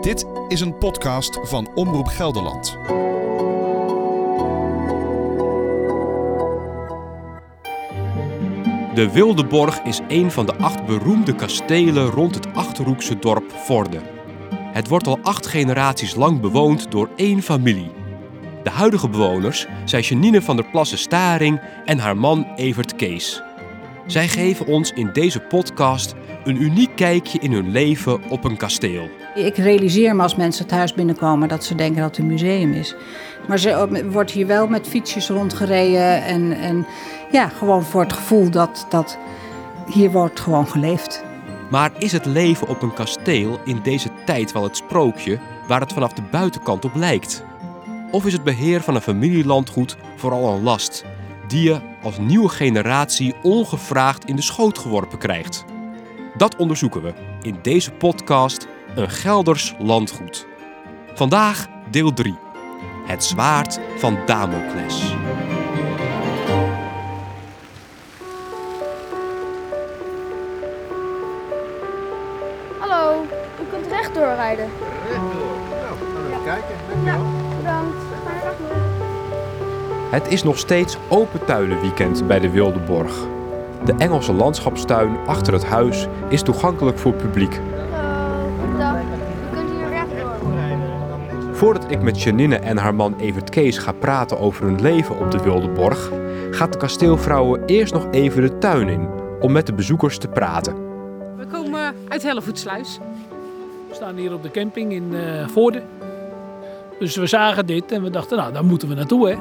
Dit is een podcast van Omroep Gelderland. De Wilde Borg is een van de acht beroemde kastelen rond het Achterhoekse dorp Vorden. Het wordt al acht generaties lang bewoond door één familie. De huidige bewoners zijn Janine van der Plassen-Staring en haar man Evert Kees. Zij geven ons in deze podcast een uniek kijkje in hun leven op een kasteel. Ik realiseer me als mensen het huis binnenkomen dat ze denken dat het een museum is. Maar ze wordt hier wel met fietsjes rondgereden en, en ja, gewoon voor het gevoel dat, dat hier wordt gewoon geleefd. Maar is het leven op een kasteel in deze tijd wel het sprookje waar het vanaf de buitenkant op lijkt? Of is het beheer van een familielandgoed vooral een last die je als nieuwe generatie ongevraagd in de schoot geworpen krijgt? Dat onderzoeken we in deze podcast Een Gelders Landgoed. Vandaag deel 3. Het zwaard van Damocles. Hallo, u kunt rechtdoor rijden. Rechtdoor. Nou, gaan we even kijken. Dankjewel. Bedankt. Fijne. Het is nog steeds open tuinenweekend bij de Wilde Borg. De Engelse landschapstuin achter het huis is toegankelijk voor publiek. Voordat ik met Janine en haar man Evert Kees ga praten over hun leven op de Wilde Borg, gaat de kasteelvrouwen eerst nog even de tuin in om met de bezoekers te praten. We komen uit Hellevoetsluis. We staan hier op de camping in eh Voorde. Dus we zagen dit en we dachten, nou, daar moeten we naartoe, hè.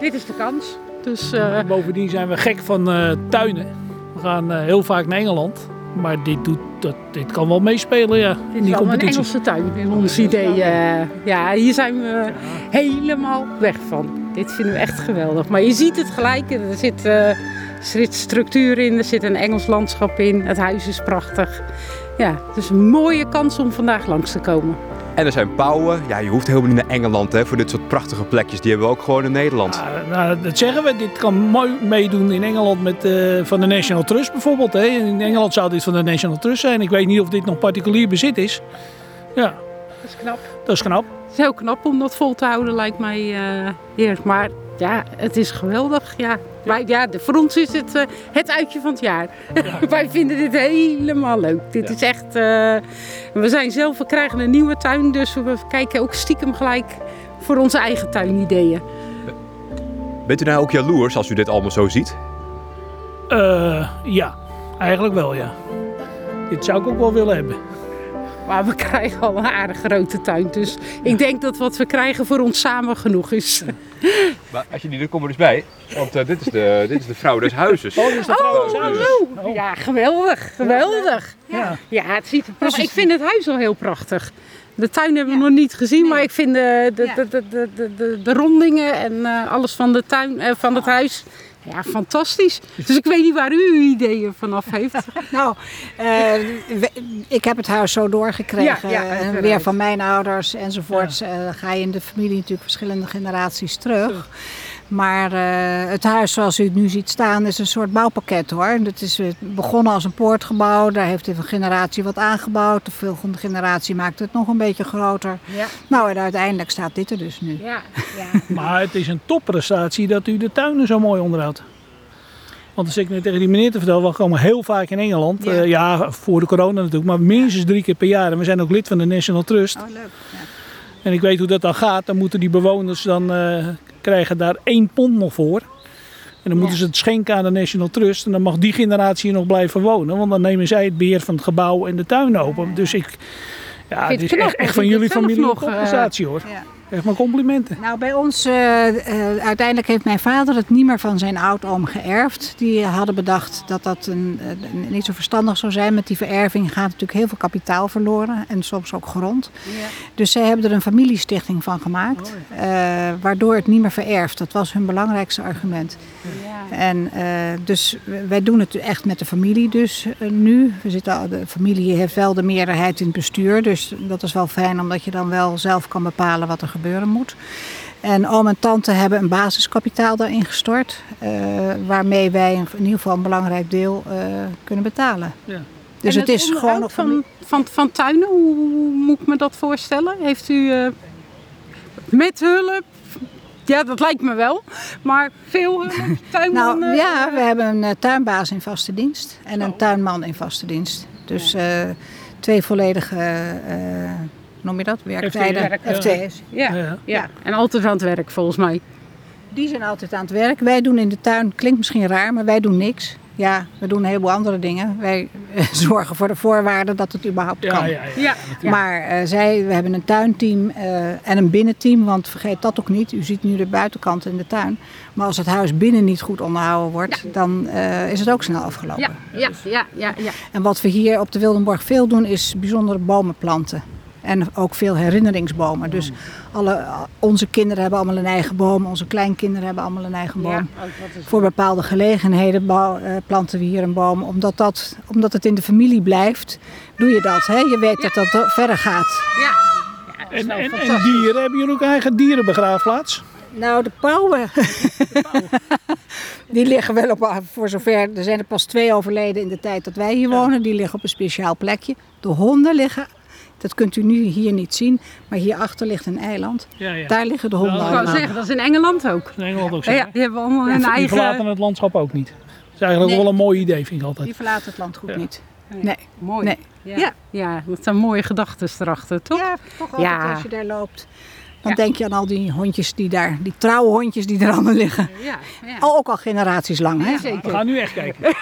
Dit is de kans. Dus eh, Bovendien zijn we gek van eh, tuinen. We gaan eh, heel vaak naar Engeland. Maar dit, doet, dat, dit kan wel meespelen, ja. dit in is die wel een. Engelse tuin in ons idee. eh. ja, hier zijn we helemaal weg van. Dit vinden we echt geweldig. Maar je ziet het gelijk. Er zit, er zit structuur in, er zit een Engels landschap in. Het huis is prachtig. Ja, het is een mooie kans om vandaag langs te komen. En er zijn pauwen. Ja, je hoeft helemaal niet naar Engeland hè, voor dit soort prachtige plekjes. Die hebben we ook gewoon in Nederland. Ja, nou, dat zeggen we. Dit kan mooi meedoen in Engeland met, eh, van de National Trust bijvoorbeeld. Hè. In Engeland zou dit van de National Trust zijn. Ik weet niet of dit nog particulier bezit is. Ja, Dat is knap. dat is knap. Het is heel knap om dat vol te houden, lijkt mij eh eerst. Maar ja, het is geweldig. Ja. Wij, ja, de- voor ons is het eh, het uitje van het jaar. Wij vinden dit helemaal leuk. Dit Ja. is echt... eh, we zijn zelf, we krijgen een nieuwe tuin, dus we kijken ook stiekem gelijk voor onze eigen tuinideeën. Bent u nou ook jaloers als u dit allemaal zo ziet? Eh, ja, eigenlijk wel, ja. Dit zou ik ook wel willen hebben. Maar we krijgen al een aardig grote tuin. Dus ik denk dat wat we krijgen voor ons samen genoeg is. Maar als je die, er komen dus bij. Want eh, dit, is de, dit is de vrouw des huizes. Oh, dit is de trouwens huis. Oh, ja, geweldig. Geweldig. Ja. Ja, het ziet er prachtig Ik vind het huis al heel prachtig. De tuin hebben we nog niet gezien, maar ik vind de, de, de, de, de, de, de, de rondingen en eh, alles van, de tuin, eh, van het huis ja, fantastisch. Dus ik weet niet waar u uw ideeën vanaf heeft. Nou, eh, we- ik heb het huis zo doorgekregen. Ja, ja, eh, weer van mijn ouders enzovoorts. Eh, dan ga je in de familie natuurlijk verschillende generaties terug. Maar eh, het huis zoals u het nu ziet staan is een soort bouwpakket hoor. Het is eh, begonnen als een poortgebouw. Daar heeft de generatie wat aangebouwd. De volgende generatie maakt het nog een beetje groter. Ja, Nou, en uiteindelijk staat dit er dus nu. ja, ja. Maar het is een topprestatie dat u de tuinen zo mooi onderhoudt. Want als ik net tegen die meneer te vertellen, we komen heel vaak in Engeland. Ja. Ja. ja, voor de corona natuurlijk, maar minstens drie keer per jaar. En we zijn ook lid van de National Trust. Oh, leuk. Ja. En ik weet hoe dat dan gaat. Dan moeten die bewoners dan eh, krijgen daar één pond nog voor. En dan moeten ze het schenken aan de National Trust. En dan mag die generatie hier nog blijven wonen. Want dan nemen zij het beheer van het gebouw en de tuin open. Dus ik, ja, het is knap, echt, echt van jullie familie nog, eh, hoor. Ja. Echt mijn complimenten. Nou, bij ons, eh, eh, uiteindelijk heeft mijn vader het niet meer van zijn oudoom geërfd. Die hadden bedacht dat dat een, een- niet zo verstandig zou zijn. Met die vererving gaat natuurlijk heel veel kapitaal verloren en soms ook grond. Dus zij hebben er een familiestichting van gemaakt, eh, waardoor het niet meer vererft. Dat was hun belangrijkste argument. En eh, dus wij doen het echt met de familie dus eh, nu. We zitten, al- de familie heeft wel de meerderheid in het bestuur. Dus dat is wel fijn omdat je dan wel zelf kan bepalen wat er gebeuren moet. En oom en tante hebben een basiskapitaal daarin gestort. eh, waarmee wij in ieder geval een belangrijk deel eh, kunnen betalen. Ja. Dus En het is gewoon nog van, van, van tuinen, hoe, hoe moet ik me dat voorstellen? Heeft u eh, met hulp? Ja, dat lijkt me wel. Maar veel hulp, tuinman? Nou eh, ja, we hebben een eh, tuinbaas in vaste dienst en een tuinman in vaste dienst. Dus eh, twee volledige, eh, noem je dat, werktijden, Ja. ja, en altijd aan het werk volgens mij. Die zijn altijd aan het werk. Wij doen in de tuin, klinkt misschien raar, maar wij doen niks. Ja, we doen een heleboel andere dingen. Wij eh, zorgen voor de voorwaarden dat het überhaupt Ja, kan. ja, ja. Ja, Maar eh, zij, we hebben een tuinteam eh, en een binnenteam, want vergeet dat ook niet. U ziet nu de buitenkant in de tuin. Maar als het huis binnen niet goed onderhouden wordt, dan eh, is het ook snel afgelopen. ja, ja, ja, ja, ja. En wat we hier op de Wildenborg veel doen, is bijzondere bomen planten. En ook veel herinneringsbomen. Dus alle, onze kinderen hebben allemaal een eigen boom, onze kleinkinderen hebben allemaal een eigen boom. Ja, is- Voor bepaalde gelegenheden bouw- eh, planten we hier een boom. Omdat, dat, omdat het in de familie blijft, doe je dat. Hè? Je weet dat dat verder gaat. Ja. Ja, En, en, en dieren, hebben jullie ook een eigen dierenbegraafplaats? Nou, de pauwen. die liggen wel op, voor zover. Er zijn er pas twee overleden in de tijd dat wij hier wonen. Die liggen op een speciaal plekje. De honden liggen, dat kunt u nu hier niet zien, maar hierachter ligt een eiland. Ja, ja. Daar liggen de honden Ja, Ik wou allemaal. zeggen, dat is in Engeland ook. In Engeland ook zo. Ja, die hebben allemaal Die eigen... verlaten het landschap ook niet. Dat is eigenlijk Nee. wel een mooi idee, vind ik altijd. Die verlaten het landgoed Ja. niet. Nee. Mooi. Nee. Ja. Ja. dat zijn mooie gedachten erachter, toch? Ja, toch altijd als je daar loopt. Dan Ja. denk je aan al die hondjes die daar, die trouwe hondjes die er allemaal liggen. Ja, ja. Al, ook al generaties lang. Hè? Ja, We zeker. gaan nu echt kijken.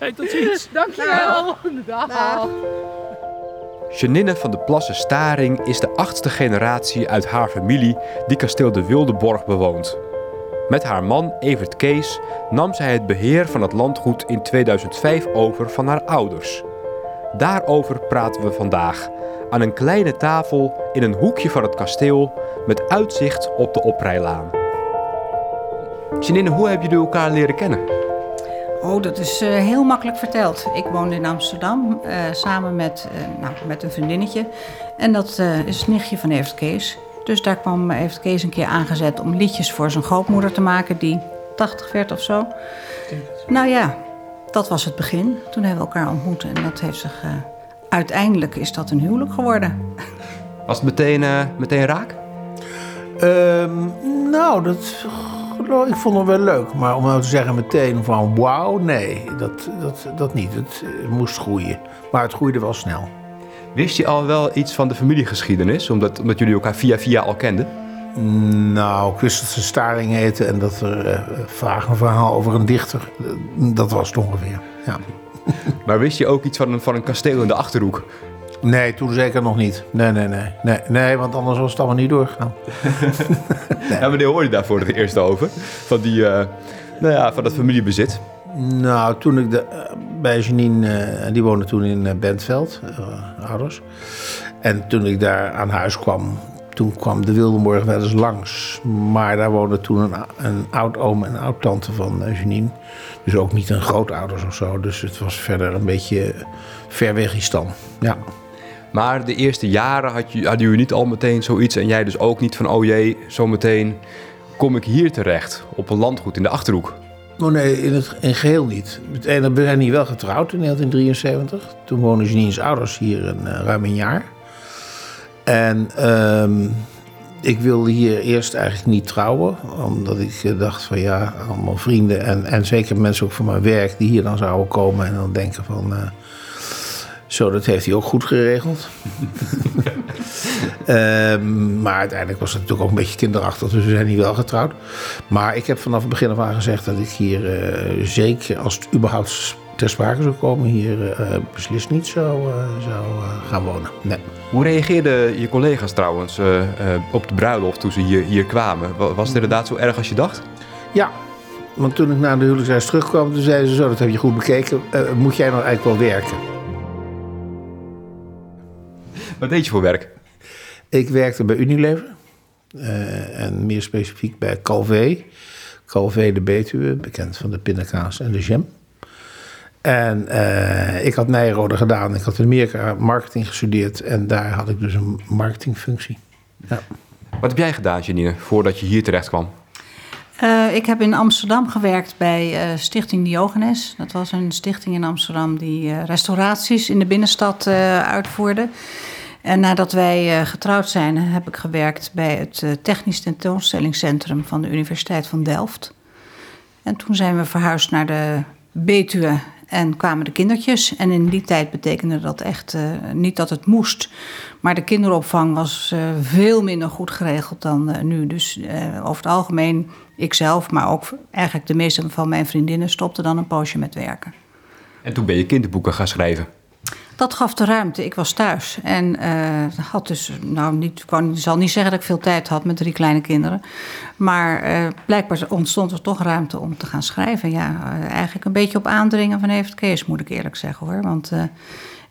hey, tot ziens. Dankjewel. Dag. Janine van de Plassen Staring is de achtste generatie uit haar familie die kasteel de Wildeborg bewoont. Met haar man Evert Kees nam zij het beheer van het landgoed in 2005 over van haar ouders. Daarover praten we vandaag aan een kleine tafel in een hoekje van het kasteel met uitzicht op de oprijlaan. Janine, hoe hebben jullie elkaar leren kennen? Oh, dat is eh, heel makkelijk verteld. Ik woonde in Amsterdam eh, samen met, eh, nou, met een vriendinnetje. En dat eh, is het nichtje van Evert Kees. Dus daar kwam Evert Kees een keer aangezet om liedjes voor zijn grootmoeder te maken, die 80 werd of zo. Nou ja, dat was het begin. Toen hebben we elkaar ontmoet en dat heeft zich. eh, uiteindelijk is dat een huwelijk geworden. Was het meteen, meteen raak? Ehm, nou, dat, ik vond het wel leuk. Maar om nou te zeggen meteen van wauw, nee, dat, dat, dat niet. Het eh, moest groeien. Maar het groeide wel snel. Wist je al wel iets van de familiegeschiedenis, omdat, omdat jullie elkaar via via al kenden? Nou, ik wist dat ze Staring heette en dat er vaag een verhaal over een dichter. dat was het ongeveer. Ja. Maar wist je ook iets van een, van een kasteel in de Achterhoek? Nee, toen zeker nog niet. Nee, nee, nee. Nee, nee want anders was het allemaal niet doorgegaan. Ja, wanneer hoorde je daar voor het eerst over? Van, die, eh, nou ja, van dat familiebezit. Nou, toen ik de, eh, bij Janine, eh, die woonde toen in Bentveld, ouders. En toen ik daar aan huis kwam, toen kwam de Wildenborg wel eens langs. Maar daar woonde toen een, een oud-oom en oud-tante van Janine. Dus ook niet een grootouders of zo. Dus het was verder een beetje ver weg. Ja. Maar de eerste jaren had je, hadden jullie niet al meteen zoiets... en jij dus ook niet van, oh jee, zometeen kom ik hier terecht... op een landgoed in de Achterhoek. Oh nee, in het geheel niet. We zijn hier wel getrouwd in 1973. Toen woonden Janine's ouders hier een, eh, ruim een jaar. En ehm, ik wilde hier eerst eigenlijk niet trouwen. Omdat ik eh, dacht van ja, allemaal vrienden. En, en zeker mensen ook van mijn werk die hier dan zouden komen. En dan denken van... eh, zo, dat heeft hij ook goed geregeld. Ehm, maar uiteindelijk was het natuurlijk ook een beetje kinderachtig, dus we zijn hier wel getrouwd. Maar ik heb vanaf het begin af aan gezegd dat ik hier eh, zeker, als het überhaupt ter sprake zou komen, hier eh, beslist niet zou, eh, zou gaan wonen. Nee. Hoe reageerden je collega's trouwens op de bruiloft toen ze hier, hier kwamen? Wa- Was het inderdaad zo erg als je dacht? Ja, want toen ik na de huwelijksreis terugkwam, toen zeiden ze zo, dat heb je goed bekeken, moet jij nou eigenlijk wel werken? Wat deed je voor werk? Ik werkte bij Unilever. eh, en meer specifiek bij Calvé. Calvé de Betuwe, bekend van de pindakaas en de jam. En eh, ik had Nijrode gedaan. Ik had in Amerika marketing gestudeerd. En daar had ik dus een marketingfunctie. Ja. Wat heb jij gedaan, Janine, voordat je hier terecht kwam? Uh, ik heb in Amsterdam gewerkt bij uh, Stichting Diogenes. Dat was een stichting in Amsterdam die uh, restauraties in de binnenstad uitvoerde. En nadat wij getrouwd zijn, heb ik gewerkt bij het Technisch Tentoonstellingscentrum van de Universiteit van Delft. En toen zijn we verhuisd naar de Betuwe en kwamen de kindertjes. En in die tijd betekende dat echt uh, niet dat het moest. Maar de kinderopvang was veel minder goed geregeld dan nu. Dus over het algemeen, ikzelf, maar ook eigenlijk de meeste van mijn vriendinnen stopten dan een poosje met werken. En toen ben je kinderboeken gaan schrijven? Dat gaf de ruimte. Ik was thuis en uh, had dus, nou, niet, ik zal niet zeggen dat ik veel tijd had met drie kleine kinderen. Maar uh, blijkbaar ontstond er toch ruimte om te gaan schrijven. Ja, uh, eigenlijk een beetje op aandringen van Evert Kees, moet ik eerlijk zeggen hoor. Want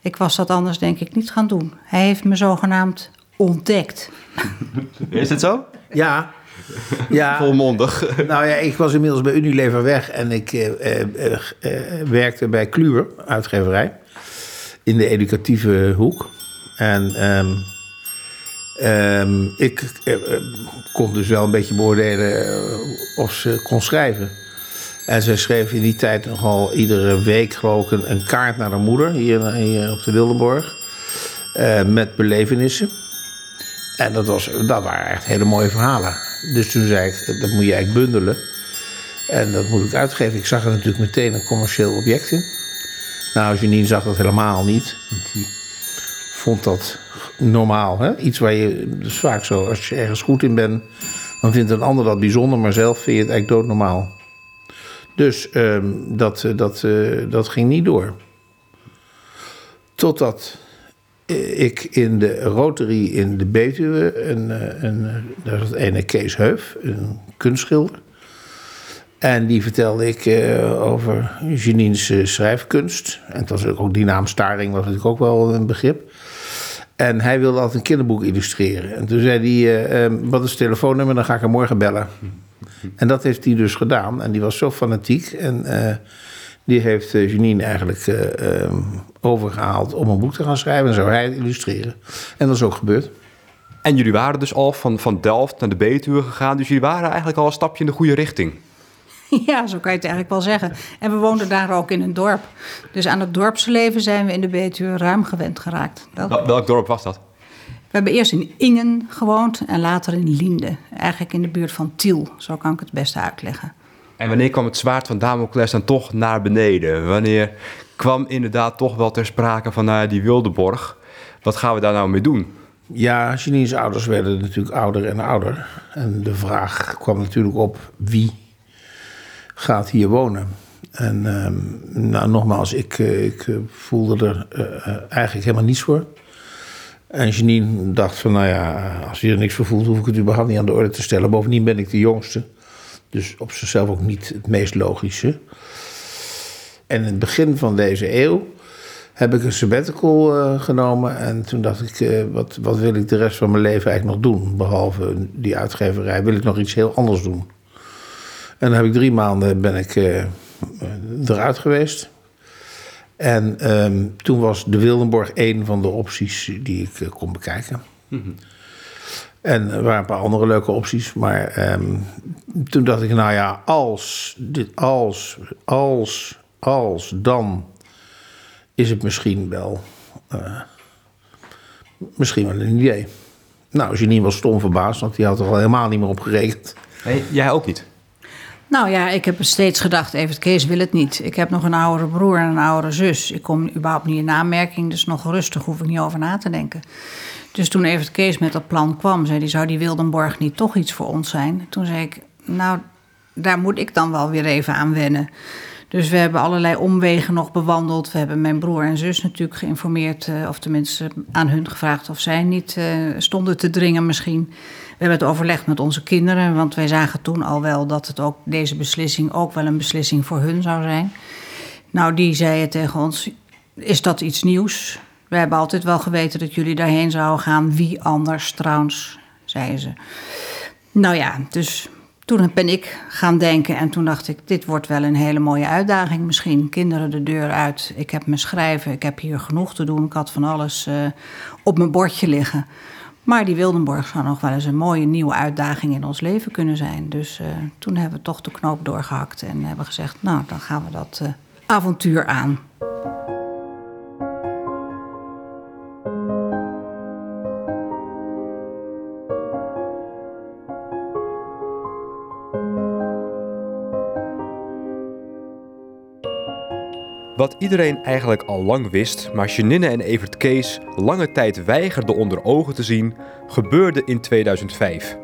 ik was dat anders denk ik niet gaan doen. Hij heeft me zogenaamd ontdekt. Is het zo? Ja. ja. Volmondig. Nou ja, ik was inmiddels bij Unilever weg en ik werkte bij Kluwer, uitgeverij in de educatieve hoek. En um, um, ik uh, kon dus wel een beetje beoordelen uh, of ze kon schrijven. En ze schreef in die tijd nogal iedere week, geloof ik, een, kaart naar haar moeder hier, op de Wildenborg. Uh, met belevenissen. En dat, was, dat waren echt hele mooie verhalen. Dus toen zei ik, dat moet je eigenlijk bundelen. En dat moet ik uitgeven. Ik zag er natuurlijk meteen een commercieel object in. Nou, Janine zag dat helemaal niet. Die vond dat normaal. Hè? Iets waar je, dus vaak zo, als je ergens goed in bent, dan vindt een ander dat bijzonder, maar zelf vind je het eigenlijk doodnormaal. Dus um, dat, dat, uh, dat ging niet door. Totdat ik in de Rotary in de Betuwe, een, eh, een, daar zat ene Kees Heuf, een kunstschilder. En die vertelde ik uh, over Janine's uh, schrijfkunst. En het was ook die naam Staring was natuurlijk ook wel een begrip. En hij wilde altijd een kinderboek illustreren. En toen zei hij, uh, wat is het telefoonnummer, dan ga ik hem morgen bellen. En dat heeft hij dus gedaan. En die was zo fanatiek. En die heeft Janine eigenlijk ehm, overgehaald om een boek te gaan schrijven. En zou hij het illustreren. En dat is ook gebeurd. En jullie waren dus al van, van Delft naar de Betuwe gegaan. Dus jullie waren eigenlijk al een stapje in de goede richting. Ja, zo kan je het eigenlijk wel zeggen. En we woonden daar ook in een dorp. Dus aan het dorpsleven zijn we in de Betuwe ruim gewend geraakt. Dat... Welk dorp was dat? We hebben eerst in Ingen gewoond en later in Linde. Eigenlijk in de buurt van Tiel. Zo kan ik het beste uitleggen. En wanneer kwam het zwaard van Damocles dan toch naar beneden? Wanneer kwam inderdaad toch wel ter sprake van uh, die Wildeborg? Wat gaan we daar nou mee doen? Ja, Janine's ouders werden natuurlijk ouder en ouder. En de vraag kwam natuurlijk op wie gaat hier wonen. En uh, nou, nogmaals, ik, uh, ik eh, voelde er uh, eigenlijk helemaal niets voor. En Janine dacht van, nou ja, als je er niks voor voelt, hoef ik het überhaupt niet aan de orde te stellen. Bovendien ben ik de jongste. Dus op zichzelf ook niet het meest logische. En in het begin van deze eeuw heb ik een sabbatical genomen. En toen dacht ik, wat, wat wil ik de rest van mijn leven eigenlijk nog doen? Behalve die uitgeverij, wil ik nog iets heel anders doen. En dan heb ik drie maanden ben ik uh, eruit geweest. En um, toen was de Wildenborg één van de opties die ik uh, kon bekijken. Mm -hmm. En er waren een paar andere leuke opties. Maar um, toen dacht ik, nou ja, als, dit, als, als, als, dan is het misschien wel, uh, misschien wel een idee. Nou, Janine was stom verbaasd, want die had er al helemaal niet meer op gerekend. Nee, jij ook niet? Nou ja, ik heb steeds gedacht, Evert Kees wil het niet. Ik heb nog een oudere broer en een oudere zus. Ik kom überhaupt niet in aanmerking, dus nog rustig hoef ik niet over na te denken. Dus toen Evert Kees met dat plan kwam, zei hij, zou die Wildenborg niet toch iets voor ons zijn? Toen zei ik, nou, daar moet ik dan wel weer even aan wennen. Dus we hebben allerlei omwegen nog bewandeld. We hebben mijn broer en zus natuurlijk geïnformeerd, uh, of tenminste aan hun gevraagd of zij niet uh, stonden te dringen misschien. We hebben het overlegd met onze kinderen, want wij zagen toen al wel dat het ook, deze beslissing ook wel een beslissing voor hun zou zijn. Nou, die zeiden tegen ons: Is dat iets nieuws? We hebben altijd wel geweten dat jullie daarheen zouden gaan. Wie anders trouwens, zeiden ze. Nou ja, dus toen ben ik gaan denken en toen dacht ik: dit wordt wel een hele mooie uitdaging misschien. Kinderen de deur uit. Ik heb me schrijven, ik heb hier genoeg te doen. Ik had van alles uh, op mijn bordje liggen. Maar die Wildenborg zou nog wel eens een mooie nieuwe uitdaging in ons leven kunnen zijn. Dus uh, toen hebben we toch de knoop doorgehakt en hebben gezegd, nou dan gaan we dat uh, avontuur aan. Wat iedereen eigenlijk al lang wist, maar Janine en Evert Kees lange tijd weigerden onder ogen te zien, gebeurde in 2005.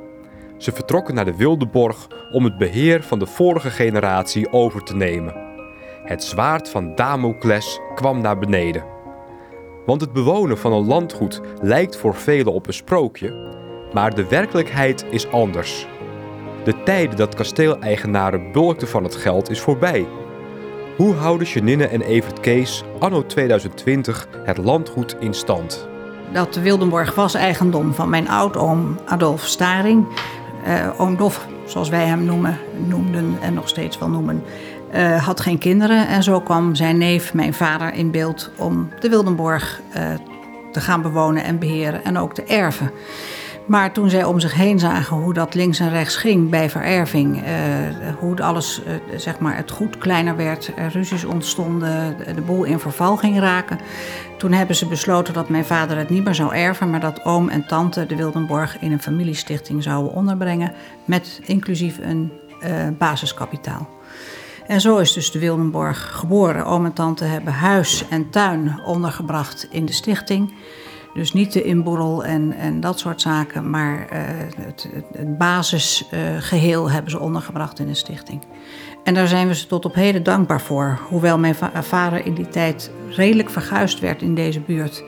Ze vertrokken naar de Wildeborg om het beheer van de vorige generatie over te nemen. Het zwaard van Damocles kwam naar beneden. Want het bewonen van een landgoed lijkt voor velen op een sprookje, maar de werkelijkheid is anders. De tijden dat kasteeleigenaren bulkten van het geld is voorbij. Hoe houden Janine en Evert Kees anno 2020 het landgoed in stand? Dat de Wildenborg was eigendom van mijn oudoom Adolf Staring. Uh, oom Dof, zoals wij hem noemen, noemden en nog steeds wel noemen, uh, had geen kinderen. En zo kwam zijn neef, mijn vader, in beeld om de Wildenborg uh, te gaan bewonen en beheren en ook te erven. Maar toen zij om zich heen zagen hoe dat links en rechts ging bij vererving, uh, hoe alles, uh, zeg maar, het goed kleiner werd, er ruzies ontstonden, de, boel in verval ging raken. Toen hebben ze besloten dat mijn vader het niet meer zou erven, maar dat oom en tante de Wildenborg in een familiestichting zouden onderbrengen, met inclusief een uh, basiskapitaal. En zo is dus de Wildenborg geboren. Oom en tante hebben huis en tuin ondergebracht in de stichting. Dus niet de inboedel en, en dat soort zaken, maar uh, het, basisgeheel uh, hebben ze ondergebracht in een stichting. En daar zijn we ze tot op heden dankbaar voor. Hoewel mijn va vader in die tijd redelijk verguisd werd in deze buurt.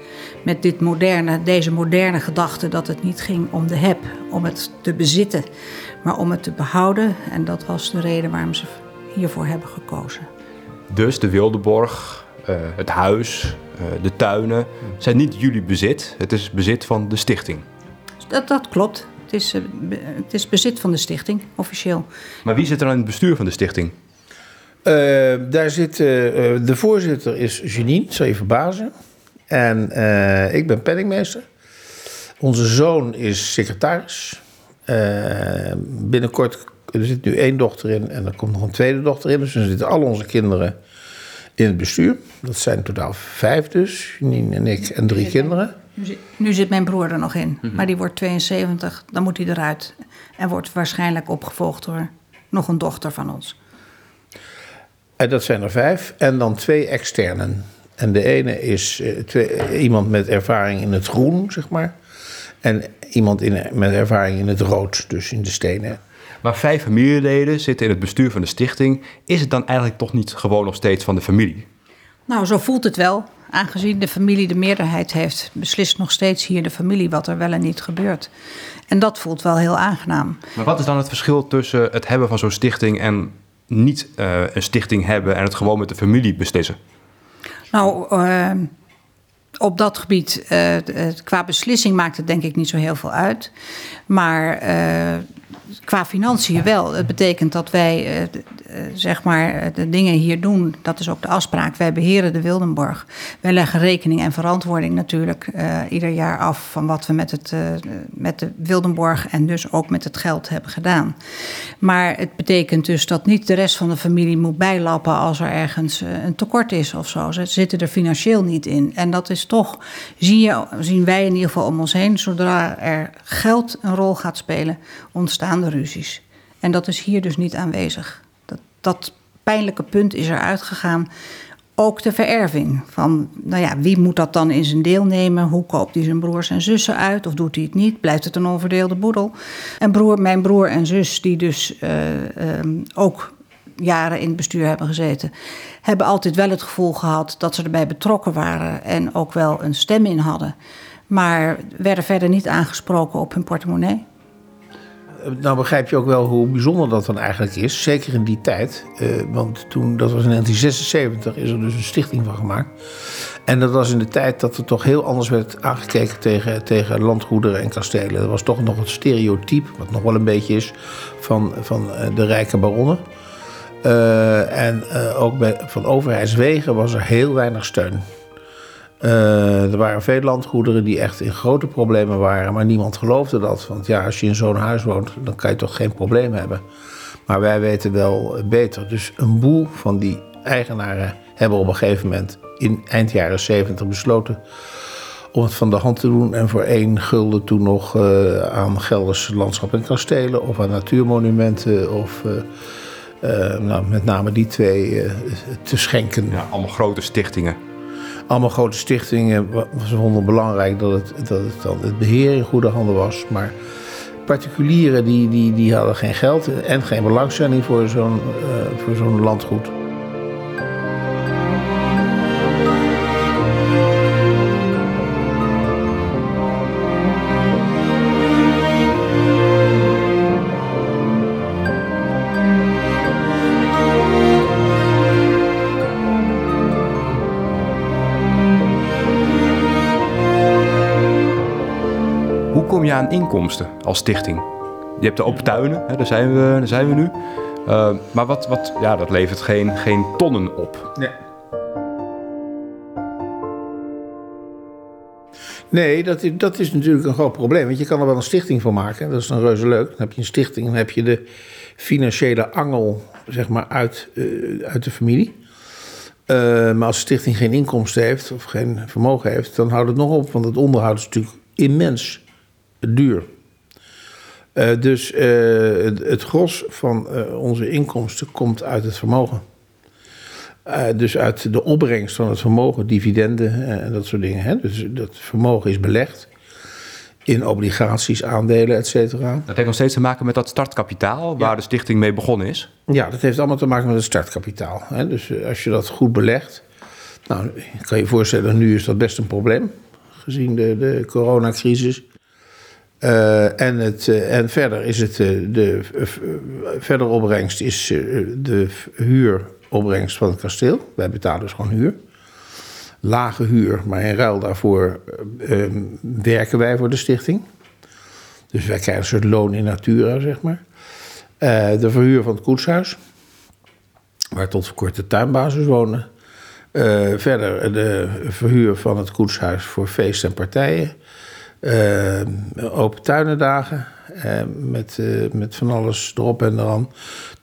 Met dit moderne, deze moderne gedachte dat het niet ging om de heb, om het te bezitten, maar om het te behouden. En dat was de reden waarom ze hiervoor hebben gekozen. Dus de Wildeborg, het huis, uh, de tuinen zijn niet jullie bezit. Het is bezit van de stichting. Dat, dat klopt. Het is, uh, be, het is bezit van de stichting, officieel. Maar wie zit er aan het bestuur van de stichting? Uh, daar zit, de voorzitter is Janine, zal je verbazen. En ik ben penningmeester. Onze zoon is secretaris. binnenkort, er zit nu één dochter in en er komt nog een tweede dochter in. Dus dan zitten al onze kinderen in het bestuur. Dat zijn totaal vijf dus, Janine en ik en drie kinderen. Nu zit, nu zit mijn broer er nog in, mm -hmm. maar die wordt 72, dan moet hij eruit. En wordt waarschijnlijk opgevolgd door nog een dochter van ons. En dat zijn er vijf. En dan twee externen. En de ene is uh, twee, iemand met ervaring in het groen, zeg maar. En iemand in, met ervaring in het rood, dus in de stenen. Maar vijf familieleden zitten in het bestuur van de stichting. Is het dan eigenlijk toch niet gewoon nog steeds van de familie? Nou, zo voelt het wel. Aangezien de familie de meerderheid heeft, beslist nog steeds hier de familie wat er wel en niet gebeurt. En dat voelt wel heel aangenaam. Maar wat is dan het verschil tussen het hebben van zo'n stichting en niet uh, een stichting hebben en het gewoon met de familie beslissen? Nou, uh, op dat gebied, uh, qua beslissing maakt het denk ik niet zo heel veel uit. Maar qua financiën wel. Het betekent dat wij, uh, zeg maar, de dingen hier doen. Dat is ook de afspraak. Wij beheren de Wildenborg. Wij leggen rekening en verantwoording natuurlijk uh, ieder jaar af van wat we met, het, met de Wildenborg en dus ook met het geld hebben gedaan. Maar het betekent dus dat niet de rest van de familie moet bijlappen als er ergens een tekort is of zo. Ze zitten er financieel niet in. En dat is toch, zie je, zien wij in ieder geval om ons heen, zodra er geld een rol gaat spelen, ontstaan de ruzies. En dat is hier dus niet aanwezig. Dat, pijnlijke punt is eruit gegaan. Ook de vererving. Van, nou ja, wie moet dat dan in zijn deel nemen? Hoe koopt hij zijn broers en zussen uit? Of doet hij het niet? Blijft het een onverdeelde boedel? En broer, mijn broer en zus, die dus uh, um, ook jaren in het bestuur hebben gezeten, hebben altijd wel het gevoel gehad dat ze erbij betrokken waren en ook wel een stem in hadden. Maar werden verder niet aangesproken op hun portemonnee nou begrijp je ook wel hoe bijzonder dat dan eigenlijk is. Zeker in die tijd. Uh, want toen, dat was in 1976, is er dus een stichting van gemaakt. En dat was in de tijd dat er toch heel anders werd aangekeken tegen, tegen landgoederen en kastelen. Dat was toch nog het stereotype, wat nog wel een beetje is, van, van de rijke baronnen. En ook bij, van overheidswegen was er heel weinig steun. Eh, er waren veel landgoederen die echt in grote problemen waren, maar niemand geloofde dat. Want ja, als je in zo'n huis woont, dan kan je toch geen probleem hebben. Maar wij weten wel beter. Dus een boel van die eigenaren hebben op een gegeven moment in eind jaren 70 besloten om het van de hand te doen en voor één gulden toen nog uh, aan Gelderse landschap en kastelen of aan natuurmonumenten of uh, nou, met name die twee te schenken. Allemaal grote stichtingen. Allemaal grote stichtingen. Ze vonden belangrijk dat het, dat het, dan het beheer in goede handen was. Maar particulieren die, die, die hadden geen geld en geen belangstelling voor zo'n voor zo'n landgoed. Inkomsten als stichting? Je hebt de open tuinen, hè, daar, zijn we, daar zijn we nu. Uh, maar wat, wat, ja, dat levert geen, geen tonnen op. Nee. Nee, dat is, dat is natuurlijk een groot probleem. Want je kan er wel een stichting van maken. Dat is dan reuze leuk. Dan heb je een stichting, dan heb je de financiële angel zeg maar, uit, uh, uit de familie. Uh, maar als de stichting geen inkomsten heeft of geen vermogen heeft, dan houdt het nog op. Want het onderhoud is natuurlijk immens duur. Uh, dus uh, het, het, gros van uh, onze inkomsten komt uit het vermogen. dus uit de opbrengst van het vermogen, dividenden en dat soort dingen. Hè? Dus dat vermogen is belegd in obligaties, aandelen, et cetera. Dat heeft nog steeds te maken met dat startkapitaal waar ja. de stichting mee begonnen is? Ja, dat heeft allemaal te maken met het startkapitaal. Hè? Dus als je dat goed belegt, nou, kan je je voorstellen, nu is dat best een probleem, gezien de, de coronacrisis. Uh, en, het, uh, en verder is het uh, de verder opbrengst is de huuropbrengst van het kasteel. Wij betalen dus gewoon huur. Lage huur, maar in ruil daarvoor werken wij voor de stichting. Dus wij krijgen een soort loon in natura, zeg maar. de verhuur van het koetshuis, waar tot voor kort de tuinbasis wonen. verder de verhuur van het koetshuis voor feesten en partijen. Uh, open tuinendagen. Uh, met, uh, met van alles erop en eraan.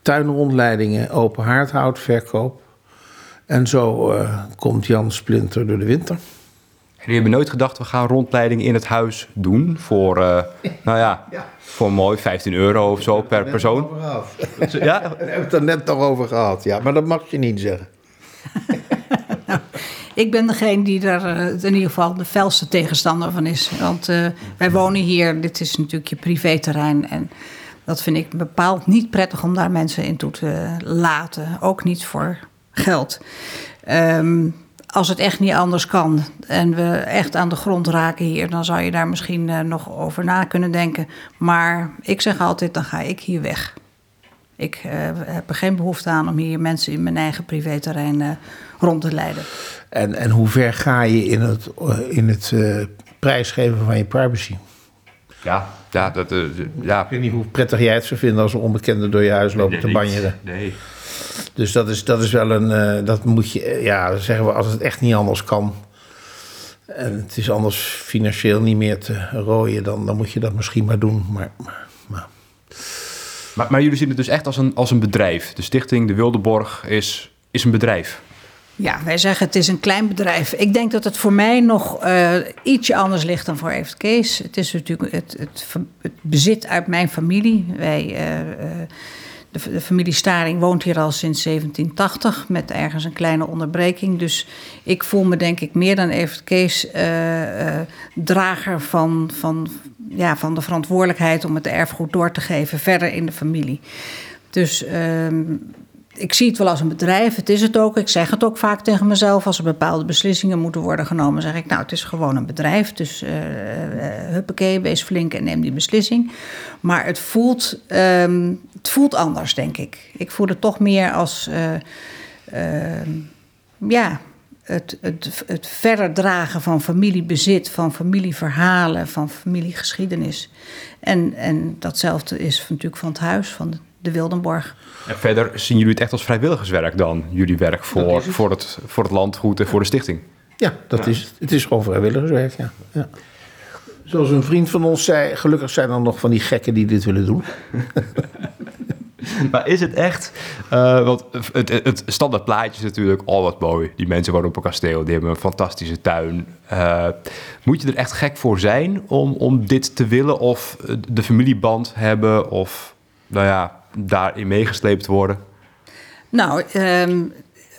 Tuinrondleidingen, open haardhoutverkoop. En zo komt Jan Splinter door de winter. En jullie hebben nooit gedacht, we gaan rondleidingen in het huis doen voor, nou ja, ja, voor mooi 15 euro of zo per persoon. ja? Daar hebben we het er net nog over gehad, ja. Maar dat mag je niet zeggen. Ik ben degene die er uh, in ieder geval de felste tegenstander van is. Want uh, wij wonen hier, dit is natuurlijk je privéterrein. En dat vind ik bepaald niet prettig om daar mensen in toe te laten. Ook niet voor geld. Um, als het echt niet anders kan en we echt aan de grond raken hier, dan zou je daar misschien uh, nog over na kunnen denken. Maar ik zeg altijd: dan ga ik hier weg. Ik uh, heb er geen behoefte aan om hier mensen in mijn eigen privéterrein uh, rond te leiden. En, en hoe ver ga je in het, in het uh, prijsgeven van je privacy? Ja, ja, dat, uh, ja. Ik weet niet hoe prettig jij het zou vinden als een onbekende door je huis lopen nee, te banjeren. Nee. Dus dat is, dat is wel een. Uh, dat moet je. Ja, zeggen we als het echt niet anders kan. En het is anders financieel niet meer te rooien, dan, dan moet je dat misschien maar doen. Maar, maar, maar. jullie zien het dus echt als een, als een bedrijf. De stichting De Wildeborg is, is een bedrijf. Ja, wij zeggen het is een klein bedrijf. Ik denk dat het voor mij nog uh, ietsje anders ligt dan voor Evert Kees. Het is natuurlijk het, het, bezit uit mijn familie. Wij, uh, uh, de, familie Staring woont hier al sinds 1780 met ergens een kleine onderbreking. Dus ik voel me denk ik meer dan Evert Kees drager van, van, ja, van de verantwoordelijkheid om het erfgoed door te geven verder in de familie. Dus ehm, ik zie het wel als een bedrijf, het is het ook. Ik zeg het ook vaak tegen mezelf. Als er bepaalde beslissingen moeten worden genomen, zeg ik: Nou, het is gewoon een bedrijf. Dus uh, huppakee, wees flink en neem die beslissing. Maar het voelt, um, het voelt anders, denk ik. Ik voel het toch meer als. Uh, ja, het, het, het verder dragen van familiebezit, van familieverhalen, van familiegeschiedenis. En, en datzelfde is natuurlijk van het huis, van de, de Wildenborg. En verder zien jullie het echt als vrijwilligerswerk dan, jullie werk voor, voor, het, voor het landgoed en voor de stichting? Ja, dat is het. Het is gewoon vrijwilligerswerk, ja. ja. Zoals een vriend van ons zei, gelukkig zijn er nog van die gekken die dit willen doen. Maar is het echt... eh, want het, het, het standaard plaatje is natuurlijk... Oh, wat mooi. Die mensen wonen op een kasteel. Die hebben een fantastische tuin. Eh, moet je er echt gek voor zijn om, om dit te willen? Of de familieband hebben? Of, nou ja, daarin meegesleept worden? Nou, ehm,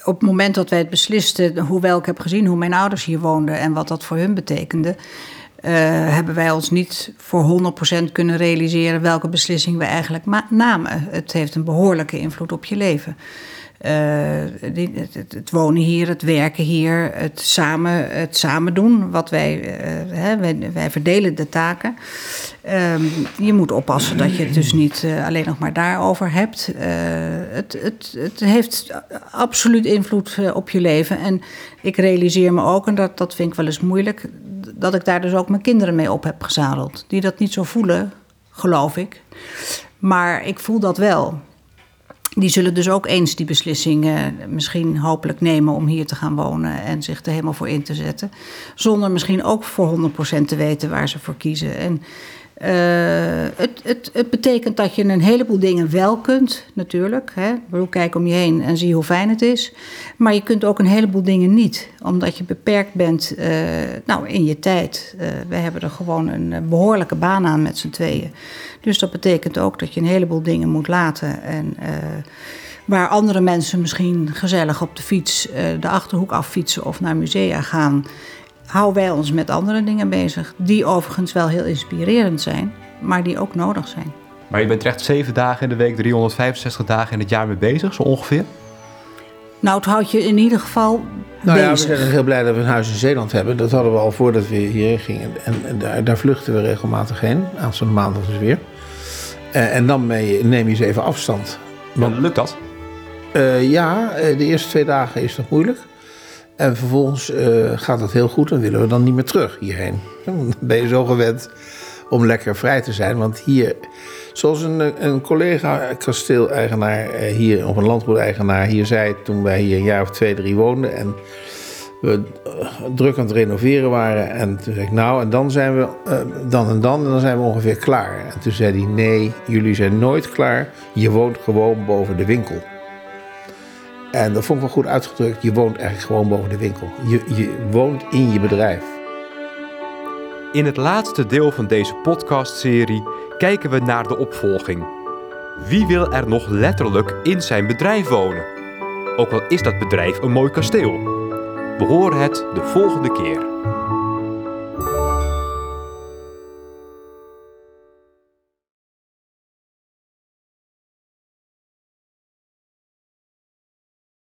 op het moment dat wij het beslisten, hoewel ik heb gezien hoe mijn ouders hier woonden en wat dat voor hun betekende, eh, hebben wij ons niet voor 100% kunnen realiseren welke beslissing we eigenlijk namen. Het heeft een behoorlijke invloed op je leven. Eh, het, het- wonen hier, het werken hier, het samen, het samen doen. Wat wij, eh, hè, wij, verdelen de taken. Ehm, je moet oppassen dat je het dus niet eh, alleen nog maar daarover hebt. Het, het, het heeft absoluut invloed op je leven. En ik realiseer me ook, en dat, dat vind ik wel eens moeilijk, dat ik daar dus ook mijn kinderen mee op heb gezadeld. Die dat niet zo voelen, geloof ik. Maar ik voel dat wel. Die zullen dus ook eens die beslissing eh, misschien hopelijk nemen om hier te gaan wonen en zich er helemaal voor in te zetten. Zonder misschien ook voor 100% te weten waar ze voor kiezen. En eh, het, het, het betekent dat je een heleboel dingen wel kunt, natuurlijk. Hè. Kijk om je heen en zie hoe fijn het is. Maar je kunt ook een heleboel dingen niet, omdat je beperkt bent eh, nou, in je tijd. Eh we hebben er gewoon een eh, behoorlijke baan aan met z'n tweeën. Dus dat betekent ook dat je een heleboel dingen moet laten. En waar andere mensen misschien gezellig op de fiets de achterhoek affietsen of naar musea gaan, houden wij ons met andere dingen bezig. Die overigens wel heel inspirerend zijn, maar die ook nodig zijn. Maar je bent er echt zeven dagen in de week, 365 dagen in het jaar mee bezig, zo ongeveer? Nou, het houdt je in ieder geval Nou ja, we zijn heel blij dat we een huis in Zeeland hebben. Dat hadden we al voordat we hierheen gingen. En, en daar, daar vluchten we regelmatig heen. Aanstaande maandag dus weer. Eh, en dan mee- neem je eens even afstand. Want lukt dat? Eh, ja, eh, de eerste twee dagen is nog moeilijk. En vervolgens eh, gaat het heel goed en willen we dan niet meer terug hierheen. Dan ben je zo gewend om lekker vrij te zijn. Want hier, zoals een, een collega kasteeleigenaar eh, hier, of een landgoedeigenaar hier zei... toen wij hier een jaar of twee, drie woonden en we eh, druk aan het renoveren waren. En toen zei ik, nou, en dan zijn we dan en dan en dan zijn we ongeveer klaar. En toen zei hij, nee, jullie zijn nooit klaar. Je woont gewoon boven de winkel. En dat vond ik wel goed uitgedrukt. Je woont eigenlijk gewoon boven de winkel. Je, je woont in je bedrijf. In het laatste deel van deze podcastserie kijken we naar de opvolging. Wie wil er nog letterlijk in zijn bedrijf wonen? Ook al is dat bedrijf een mooi kasteel. We horen het de volgende keer.